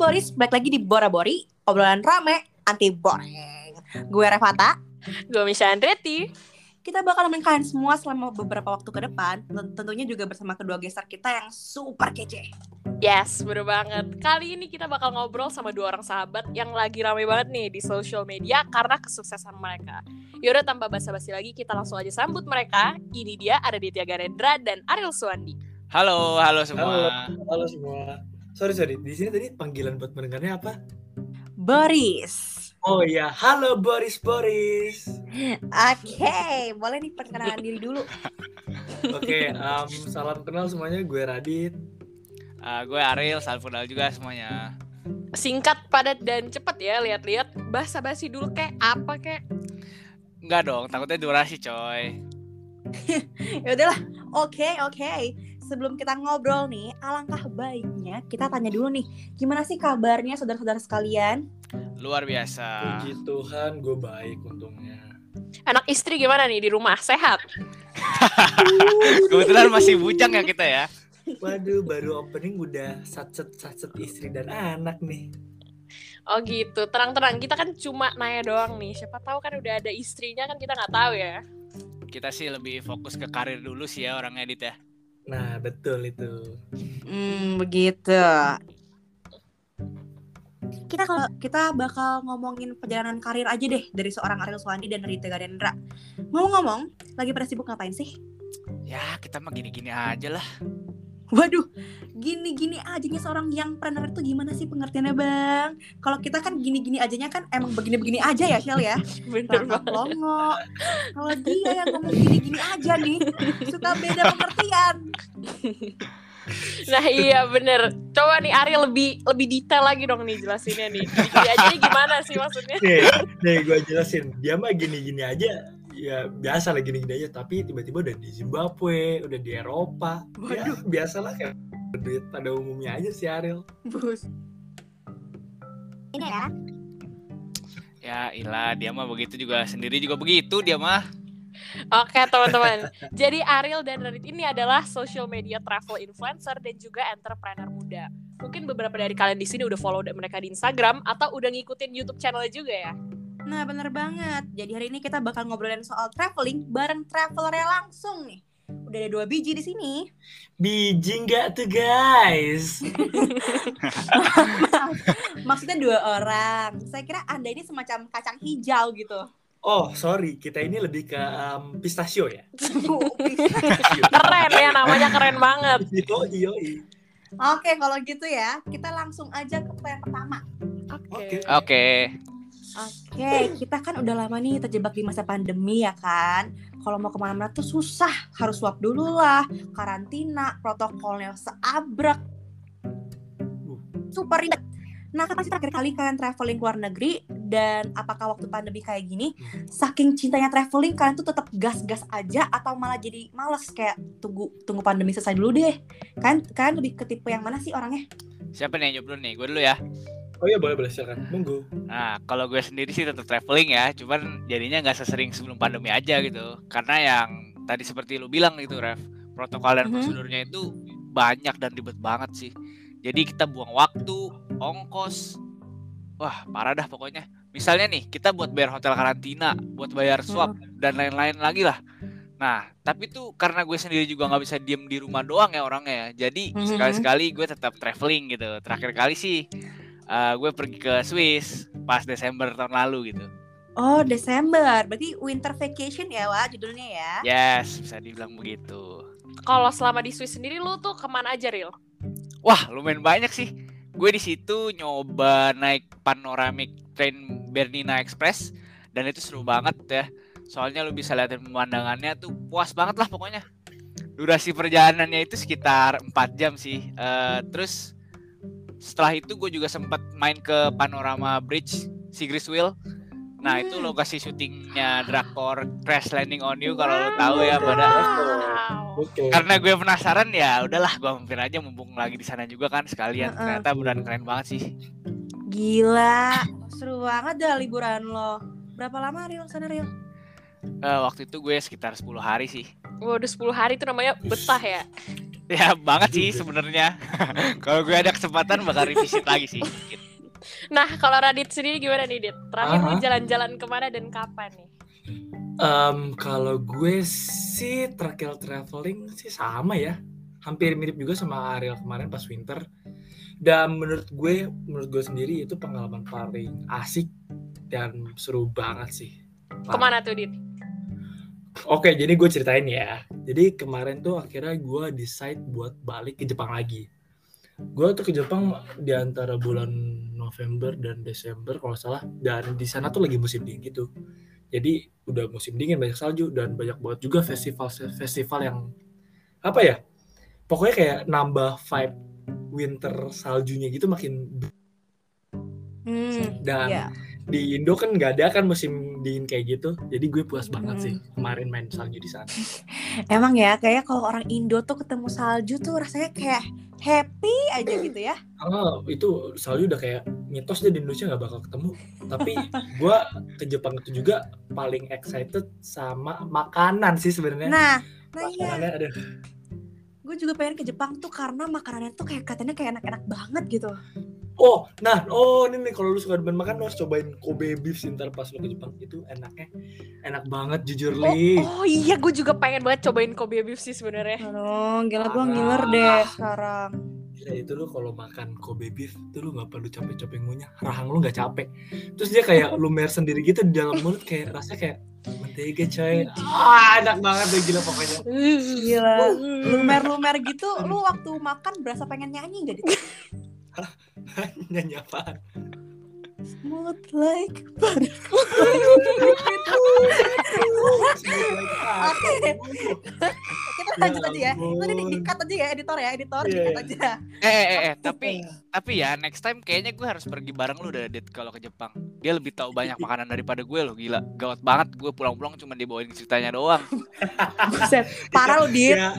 Boris, balik lagi di Bora Bori, obrolan rame, anti boring. Gue Revata, Gue Misha Andretti. kita bakal nemenin kalian semua selama beberapa waktu ke depan, ten- tentunya juga bersama kedua geser kita yang super kece. Yes, bener banget. Kali ini kita bakal ngobrol sama dua orang sahabat yang lagi rame banget nih di social media karena kesuksesan mereka. Yaudah tanpa basa-basi lagi, kita langsung aja sambut mereka. Ini dia ada Ditya Garendra dan Ariel Suwandi. Halo, halo semua. Halo semua. Sorry sorry, di sini tadi panggilan buat pendengarnya apa? Boris. Oh iya, halo Boris Boris. Oke, boleh nih perkenalan diri dulu. Oke, em, salam kenal semuanya. Gue Radit. Uh, gue Ariel, salam kenal juga semuanya. Singkat, padat, dan cepet ya lihat-lihat. Basa-basi dulu kayak apa kayak. Enggak dong, takutnya durasi coy. Ya udahlah. Oke, oke. Sebelum kita ngobrol nih, alangkah baiknya kita tanya dulu nih, gimana sih kabarnya saudara-saudara sekalian? Luar biasa. Puji Tuhan, gue baik untungnya. Anak istri gimana nih di rumah? Sehat? Kebetulan masih bujang ya kita ya. Waduh, baru opening udah satset satset istri dan anak nih. Oh gitu, tenang-tenang. Kita kan cuma nanya doang nih. Siapa tahu kan udah ada istrinya kan kita nggak tahu ya. Kita sih lebih fokus ke karir dulu sih ya orang edit ya. Nah, betul itu. Hmm, begitu. Kita kalau kita bakal ngomongin perjalanan karir aja deh dari seorang Ariel Suwandi dan Rita Garendra. Ngomong-ngomong, lagi pada sibuk ngapain sih? Ya, kita mah gini-gini aja lah. Waduh, gini-gini ajanya seorang yang preneur itu gimana sih pengertiannya bang? Kalau kita kan gini-gini ajanya kan emang begini-begini aja ya Shell ya. Bener banget. longo. Kalau dia yang ngomong gini-gini aja nih, suka beda pengertian. Nah iya bener. Coba nih Ari lebih lebih detail lagi dong nih jelasinnya nih. Gini aja nih gimana sih maksudnya? Nih, nih gue jelasin. Dia mah gini-gini aja. Ya biasa lah gini-gini aja. Tapi tiba-tiba udah di Zimbabwe, udah di Eropa. Ya biasalah kayak duit pada umumnya aja si Ariel. Bus. Ini ya. Ya, ilah dia mah begitu juga sendiri juga begitu dia mah. Oke teman-teman. Jadi Ariel dan Radit ini adalah social media travel influencer dan juga entrepreneur muda. Mungkin beberapa dari kalian di sini udah follow mereka di Instagram atau udah ngikutin YouTube channel juga ya. Nah bener banget. Jadi hari ini kita bakal ngobrolin soal traveling bareng travelernya langsung nih. Udah ada dua biji di sini. Biji nggak tuh guys? Maksudnya dua orang. Saya kira anda ini semacam kacang hijau gitu. Oh sorry, kita ini lebih ke em, pistachio ya. Keren ya namanya keren banget. Yoi, yoi. Oke kalau gitu ya, kita langsung aja ke pertanyaan pertama. Oke. Oke. Oke, kita kan udah lama nih terjebak di masa pandemi ya kan. Kalau mau ke mana-mana tuh susah, harus swab dulu lah, karantina, protokolnya seabrek, super ribet. Nah, kapan sih terakhir kali kalian traveling ke luar negeri? Dan apakah waktu pandemi kayak gini, saking cintanya traveling, kalian tuh tetap gas-gas aja atau malah jadi males kayak tunggu tunggu pandemi selesai dulu deh? Kan kalian lebih ke tipe yang mana sih orangnya? Siapa nih yang jawab dulu nih? Gue dulu ya. Oh iya boleh boleh silakan. Monggo. Nah, kalau gue sendiri sih tetap traveling ya, cuman jadinya nggak sesering sebelum pandemi aja gitu. Karena yang tadi seperti lu bilang gitu, Rev, protokol dan Mhm. prosedurnya itu banyak dan ribet banget sih. Jadi kita buang waktu, ongkos, wah parah dah pokoknya. Misalnya nih, kita buat bayar hotel karantina, buat bayar swab dan lain-lain lagi lah. Nah, tapi tuh karena gue sendiri juga nggak bisa diem di rumah doang ya orangnya ya. Jadi Mhm. sekali-sekali gue tetap traveling gitu. Terakhir kali sih eh, gue pergi ke Swiss pas Desember tahun lalu gitu. Oh, Desember. Berarti winter vacation ya, Wak, judulnya ya. Yes, bisa dibilang begitu. Kalau selama di Swiss sendiri lu tuh ke mana aja Ril? Wah, lumayan banyak sih. Gue di situ nyoba naik panoramic train Bernina Express dan itu seru banget ya. Soalnya lu bisa liatin pemandangannya tuh puas banget lah pokoknya. Durasi perjalanannya itu sekitar 4 jam sih. Eh, terus setelah itu gue juga sempat main ke Panorama Bridge Sigris Wheel. Nah, itu Hmm. lokasi syutingnya drakor Crash Landing on You kalau lo tahu ya pada Wow. Oke. karena gue penasaran ya udahlah gue mampir aja mumpung lagi di sana juga kan sekalian Heeh. ternyata beneran keren banget sih Gila, seru banget dah liburan lo. Berapa lama Ril sana Ril? Eh, waktu itu gue sekitar 10 hari sih Waduh 10 hari itu namanya betah ya. Ya banget sih sebenarnya. Kalau gue ada kesempatan bakal revisit lagi sih. Nah, kalau Radit sendiri gimana nih, Dit? Terakhir lu Aha. jalan-jalan ke mana dan kapan nih? Em, kalau gue sih terakhir traveling sih sama ya. Hampir mirip juga sama Ariel kemarin pas winter. Dan menurut gue, menurut gue sendiri itu pengalaman paling asik dan seru banget sih. Parah. Ke mana tuh, Dit? Oke, jadi gue ceritain ya. Jadi kemarin tuh akhirnya gue decide buat balik ke Jepang lagi. Gue tuh ke Jepang di antara bulan November dan Desember kalau salah. Dan di sana tuh lagi musim dingin gitu. Jadi udah musim dingin banyak salju dan banyak banget juga festival-festival yang apa ya? Pokoknya kayak nambah vibe winter saljunya gitu makin Hmm, dan iya. di Indo kan nggak ada kan musim dingin kayak gitu. Jadi gue puas banget Hmm. sih kemarin main salju di sana. Emang ya, kayak kalau orang Indo tuh ketemu salju tuh rasanya kayak happy aja gitu ya. Oh, itu salju udah kayak mitos deh di Indonesia nggak bakal ketemu. Tapi gua ke Jepang itu juga paling excited sama makanan sih sebenarnya. Nah, nah iya, Makanannya ada. gue juga pengen ke Jepang tuh karena makanannya tuh kayak katanya kayak enak-enak banget gitu. Oh, nah, oh ini nih kalau lu suka demen makan lu harus cobain Kobe beef sih ntar pas lu ke Jepang itu enaknya enak banget jujur Oh, li. oh iya, gue juga pengen banget cobain Kobe beef sih sebenarnya. Aduh, gila gue ngiler deh sekarang. Gila itu lu kalau makan Kobe beef itu lu nggak perlu capek-capek ngunyah, rahang lu nggak capek. Terus dia kayak lumer sendiri gitu di dalam mulut kayak rasanya kayak mentega coy. Ah, enak banget deh gila pokoknya. Gila, lumer-lumer gitu, lu waktu makan berasa pengen nyanyi gak? Nyanyi apaan? Smooth like Oke, kita lanjut aja ya. Itu di, di cut aja ya, editor ya, editor di Iya, cut iya. aja. Eh, eh, eh, tapi tapi ya next time kayaknya gue harus pergi bareng lu deh Dit kalau ke Jepang. Dia lebih tahu banyak makanan daripada gue loh, gila. Gawat banget gue pulang-pulang cuma dibawain ceritanya doang. Buset, parah lu, Dit. ya,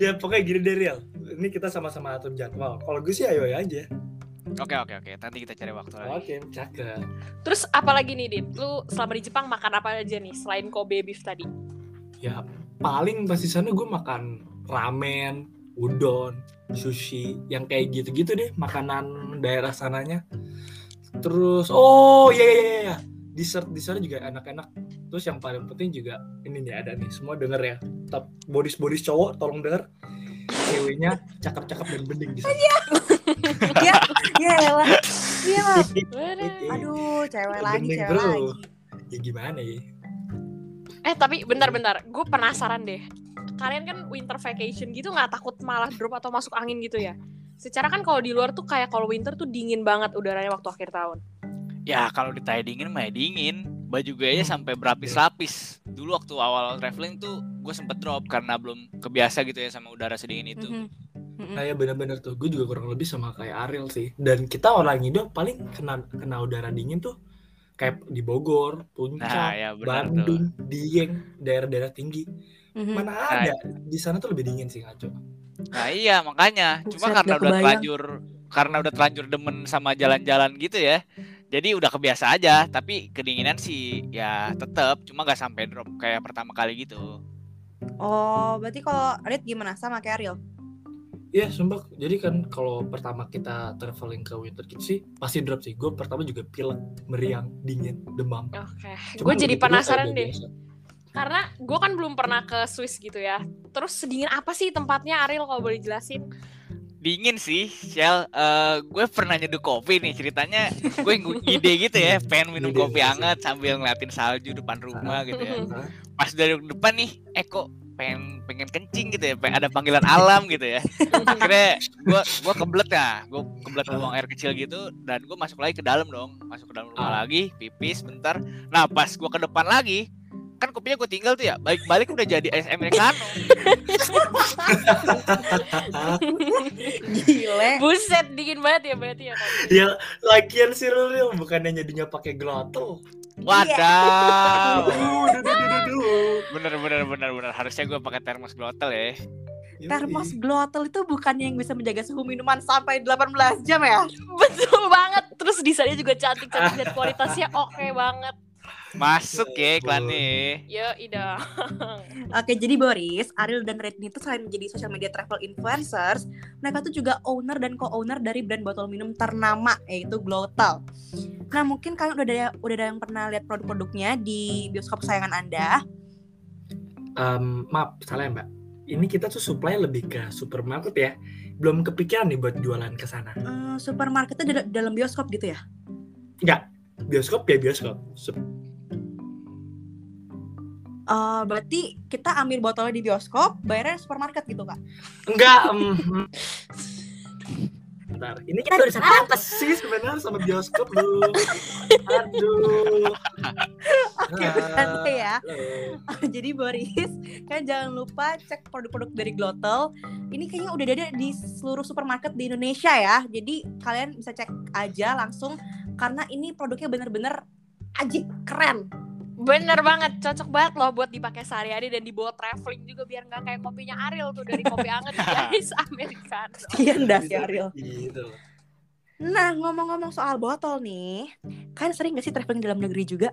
ya pokoknya gini deh Riel. Ini kita sama-sama atur jadwal. Kalau gue sih ayo aja. Oke, oke, oke. Nanti kita cari waktu lagi. Oke, cakep. Terus apalagi nih, Dit? Lu selama di Jepang makan apa aja nih selain Kobe beef tadi? Ya paling pas di sana gue makan ramen, udon, sushi, yang kayak gitu-gitu deh makanan daerah sananya. Terus oh iya iya iya, iya. dessert di sana juga enak-enak. Terus yang paling penting juga ini nih ada nih semua denger ya. Tetap bodis bodis cowok tolong denger. Ceweknya cakep-cakep dan bening di sana. Ya, ya elah. Iya lah. Waduh. Aduh, cewek lagi, Bening, cewek bro. lagi. Ya gimana ya? Eh tapi bentar-bentar, gue penasaran deh. Kalian kan winter vacation gitu nggak takut malah drop atau masuk angin gitu ya? Secara kan kalau di luar tuh kayak kalau winter tuh dingin banget udaranya waktu akhir tahun. Ya kalau ditanya dingin mah ya dingin. Baju gue aja sampai berlapis-lapis. Dulu waktu awal traveling tuh gue sempet drop karena belum kebiasa gitu ya sama udara sedingin itu. Mhm. Mhm. Nah ya bener-bener tuh, gue juga kurang lebih sama kayak Ariel sih. Dan kita orang Indo paling kena kena udara dingin tuh kayak di Bogor, Nah, Puncak, ya benar tuh. Bandung, Dieng, daerah-daerah tinggi. Mhm. Mana ada di sana tuh lebih dingin sih ngaco. Nah iya makanya. Cuma Buset, karena udah kebayang. terlanjur karena udah terlanjur demen sama jalan-jalan gitu ya. Jadi udah kebiasa aja. Tapi kedinginan sih ya tetep. Cuma gak sampai drop kayak pertama kali gitu. Oh, berarti kalau Adit gimana sama kayak Ariel? Iya sumpah. Jadi kan kalau pertama kita traveling ke winter gitu sih pasti drop sih. Gue pertama juga pilek, meriang, dingin, demam. Oke, Cuma gue jadi begitu penasaran deh. biasa. Karena gue kan belum pernah ke Swiss gitu ya. Terus sedingin apa sih tempatnya Ariel kalau boleh jelasin? Dingin sih, Shell. Eh, gue pernah nyeduh kopi nih ceritanya. Gue ngide gitu ya, pengen minum kopi hangat sambil ngeliatin salju depan rumah gitu ya. Hah? Pas dari depan nih, eh kok pengen pengen kencing gitu ya, pengen ada panggilan alam gitu ya. Akhirnya gue gue kebelet ya, gue kebelet buang air kecil gitu dan gue masuk lagi ke dalam dong, masuk ke dalam rumah Ah. lagi, pipis bentar. Nah pas gue ke depan lagi, kan kopinya gue tinggal tuh ya, balik-balik udah jadi es americano. Gile. Buset, dingin banget ya berarti ya. ya lagian sih lu bukannya nyedinya pakai glotel. Wadaw. Duh, duh. bener bener bener bener harusnya gue pakai termos glotel ya. Termos glotel itu bukan yang bisa menjaga suhu minuman sampai 18 jam ya? Betul banget. Terus desainnya juga cantik-cantik dan kualitasnya oke banget. Masuk ya iklannya. Yo, ida. Oke, jadi Boris, Ariel dan Redni itu selain menjadi social media travel influencers, mereka tuh juga owner dan co-owner dari brand botol minum ternama yaitu Glotal. Nah, mungkin kalian udah ada udah ada yang pernah lihat produk-produknya di bioskop kesayangan Anda. Em, maaf, salah ya mbak. Ini kita tuh supply lebih ke supermarket ya. Belum kepikiran nih buat jualan ke sana. Eh, supermarketnya di dalam bioskop gitu ya? Enggak, bioskop ya bioskop. Sup- Eh, berarti kita ambil botolnya di bioskop, bayarnya di supermarket gitu kak? Enggak. em, Bentar, ini kita urusan apa sih sebenarnya sama bioskop lu? Aduh. Oke, berarti ya. Jadi Boris, kan jangan lupa cek produk-produk dari Glotel. Ini kayaknya udah ada di seluruh supermarket di Indonesia ya. Jadi kalian bisa cek aja langsung karena ini produknya bener-bener ajib, keren. Bener banget, cocok banget loh buat dipakai sehari-hari dan dibawa traveling juga biar nggak kayak kopinya Ariel tuh dari kopi anget guys Americano. Sekian dah si Ariel. Gitu. Nah, ngomong-ngomong soal botol nih, kan sering gak sih traveling dalam negeri juga?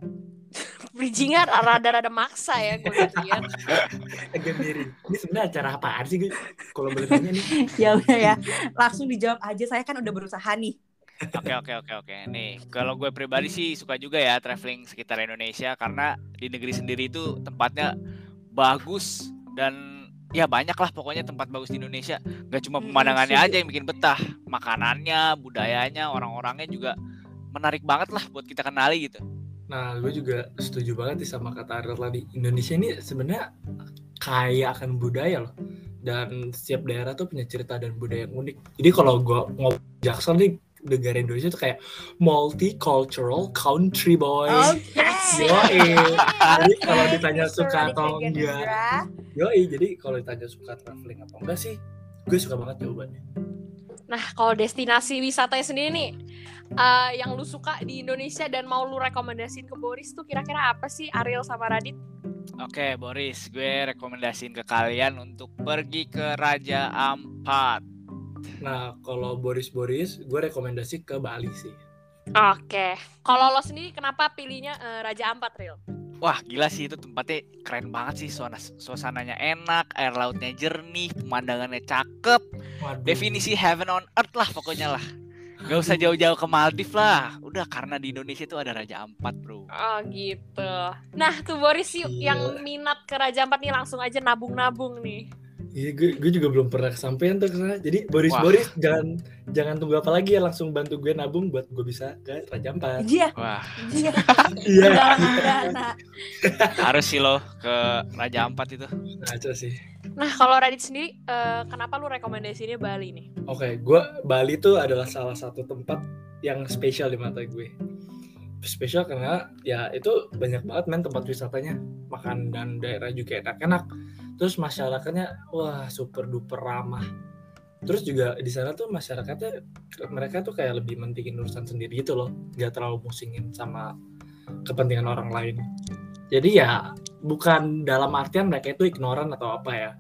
Bridgingnya rada-rada maksa ya gue lihat. Agak miring. Ini sebenarnya acara apaan sih gue? Kalau boleh tanya nih. ya udah ya, langsung dijawab aja. Saya kan udah berusaha nih. Oke oke oke oke. Nih, kalau gue pribadi sih suka juga ya traveling sekitar Indonesia karena di negeri sendiri itu tempatnya bagus dan ya banyak lah pokoknya tempat bagus di Indonesia. Gak cuma Mm-mm, pemandangannya setuju. aja yang bikin betah, makanannya, budayanya, orang-orangnya juga menarik banget lah buat kita kenali gitu. Nah, gue juga setuju banget sih sama kata Ariel tadi. Indonesia ini sebenarnya kaya akan budaya loh. Dan setiap daerah tuh punya cerita dan budaya yang unik. Jadi kalau gue ngobrol Jaksel nih, negara Indonesia tuh kayak multicultural country boy. Oke. Yoi. Jadi kalau ditanya suka atau enggak, yoi. Jadi kalau ditanya suka traveling atau enggak sih, gue suka banget jawabannya. Nah kalau destinasi wisatanya sendiri nih, eh, yang lu suka di Indonesia dan mau lu rekomendasiin ke Boris tuh kira-kira apa sih Ariel sama Radit? Oke Boris, gue rekomendasiin ke kalian untuk pergi ke Raja Ampat. Nah, kalau Boris-Boris, gue rekomendasi ke Bali sih. Oke, kalau lo sendiri kenapa pilihnya eh, Raja Ampat, Real? Wah gila sih itu tempatnya keren banget sih suasana suasananya enak, air lautnya jernih, pemandangannya cakep, Waduh. definisi heaven on earth lah pokoknya lah. Gak usah jauh-jauh ke Maldives lah, udah karena di Indonesia itu ada Raja Ampat bro. Oh gitu. Nah tuh Boris yuk Gila. yang minat ke Raja Ampat nih langsung aja nabung-nabung nih. Iya, gue, gue juga belum pernah kesampaian tuh ke sana. Jadi Boris Wah. Boris jangan jangan tunggu apa lagi ya langsung bantu gue nabung buat gue bisa ke Raja Ampat. Iya, Wah iya. Iya. Harus sih lo ke Raja Ampat itu. Ngaco sih. Nah kalau Radit sendiri, eh, kenapa lu rekomendasinya Bali nih? Oke, gue Bali tuh adalah salah satu tempat yang spesial di mata gue. Spesial karena ya itu banyak banget men tempat wisatanya, makan dan daerah juga enak-enak. Terus masyarakatnya wah super duper ramah. Terus juga di sana tuh masyarakatnya mereka tuh kayak lebih mentingin urusan sendiri gitu loh, nggak terlalu musingin sama kepentingan orang lain. Jadi ya bukan dalam artian mereka itu ignoran atau apa ya,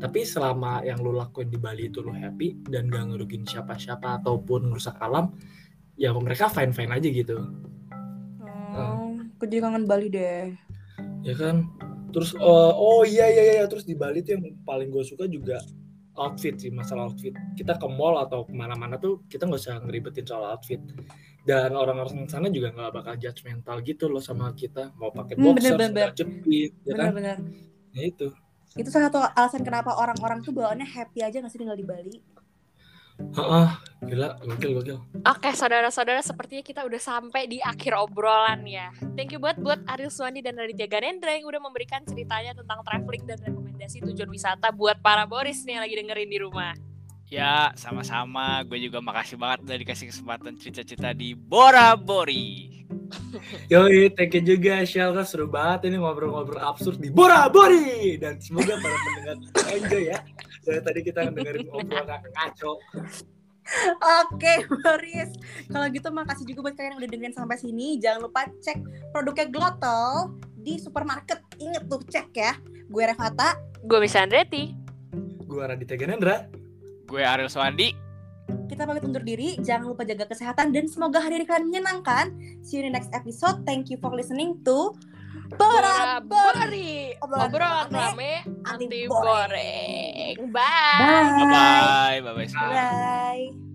tapi selama yang lo lakuin di Bali itu lo happy dan gak ngerugin siapa-siapa ataupun ngerusak alam ya mereka fine fine aja gitu aku jadi kangen Bali deh. ya kan terus oh, oh iya iya iya terus di Bali tuh yang paling gue suka juga outfit sih masalah outfit kita ke mall atau ke mana-mana tuh kita nggak usah ngeribetin soal outfit dan orang-orang sana juga nggak bakal judgmental gitu loh sama kita mau pakai Hmm, boxer bener-bener. sandal jepit ya kan Bener-bener. ya itu Itu salah satu alasan kenapa orang-orang tuh bawaannya happy aja gak sih tinggal di Bali. Heeh, gila gokil gokil Oke saudara-saudara sepertinya kita udah sampai di akhir obrolan ya. Thank you buat buat Ariel Suwandi dan Raditya Ganendra yang udah memberikan ceritanya tentang traveling dan rekomendasi tujuan wisata buat para Boris nih yang lagi dengerin di rumah. Ya sama-sama, gue juga makasih banget udah dikasih kesempatan cerita-cerita di Bora Bori. Yoi, thank you juga Shelta seru banget ini ngobrol-ngobrol absurd di Bora Bori dan semoga para pendengar enjoy ya. Dari tadi kita dengerin obrolan ngaco. Oke, Boris. Kalau gitu makasih juga buat kalian yang udah dengerin sampai sini. Jangan lupa cek produknya Glotol di supermarket. Ingat tuh cek ya. Gue Revata. Gue Miss Andretti. Gua Raditya Ganendra. Gue Ariel Swandi. Kita pamit undur diri. Jangan lupa jaga kesehatan dan semoga hari kalian menyenangkan. See you in the next episode. Thank you for listening to Bora Bora. Bori. Obrolan rame, anti. Bye. Bye. Bye bye bye bye. Bye.